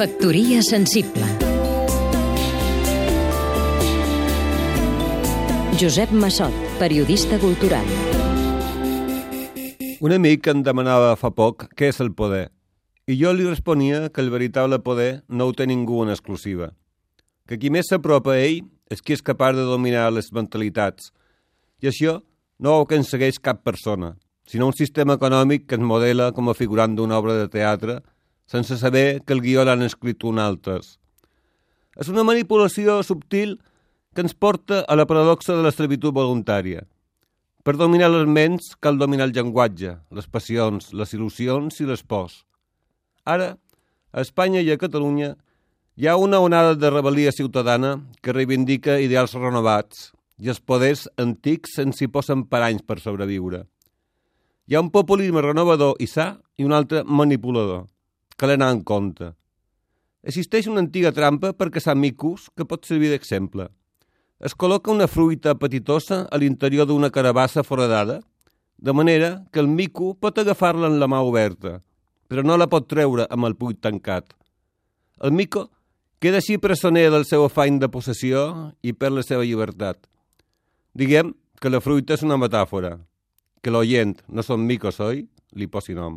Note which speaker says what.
Speaker 1: Factoria sensible. Josep Massot, periodista cultural.
Speaker 2: Un amic em demanava fa poc què és el poder i jo li responia que el veritable poder no ho té ningú en exclusiva, que qui més s'apropa a ell és qui és capaç de dominar les mentalitats i això no ho aconsegueix cap persona, sinó un sistema econòmic que es modela com a figurant d'una obra de teatre sense saber que el guió l'han escrit un altres. És una manipulació subtil que ens porta a la paradoxa de l'esclavitud voluntària. Per dominar les ments cal dominar el llenguatge, les passions, les il·lusions i les pors. Ara, a Espanya i a Catalunya hi ha una onada de rebel·lia ciutadana que reivindica ideals renovats i els poders antics se'n s'hi posen per anys per sobreviure. Hi ha un populisme renovador i sa i un altre manipulador cal anar en compte. Existeix una antiga trampa per caçar micos que pot servir d'exemple. Es col·loca una fruita petitosa a l'interior d'una carabassa foradada, de manera que el mico pot agafar-la en la mà oberta, però no la pot treure amb el puig tancat. El mico queda així presoner del seu afany de possessió i per la seva llibertat. Diguem que la fruita és una metàfora, que l'oient no són micos, oi? Li posi nom.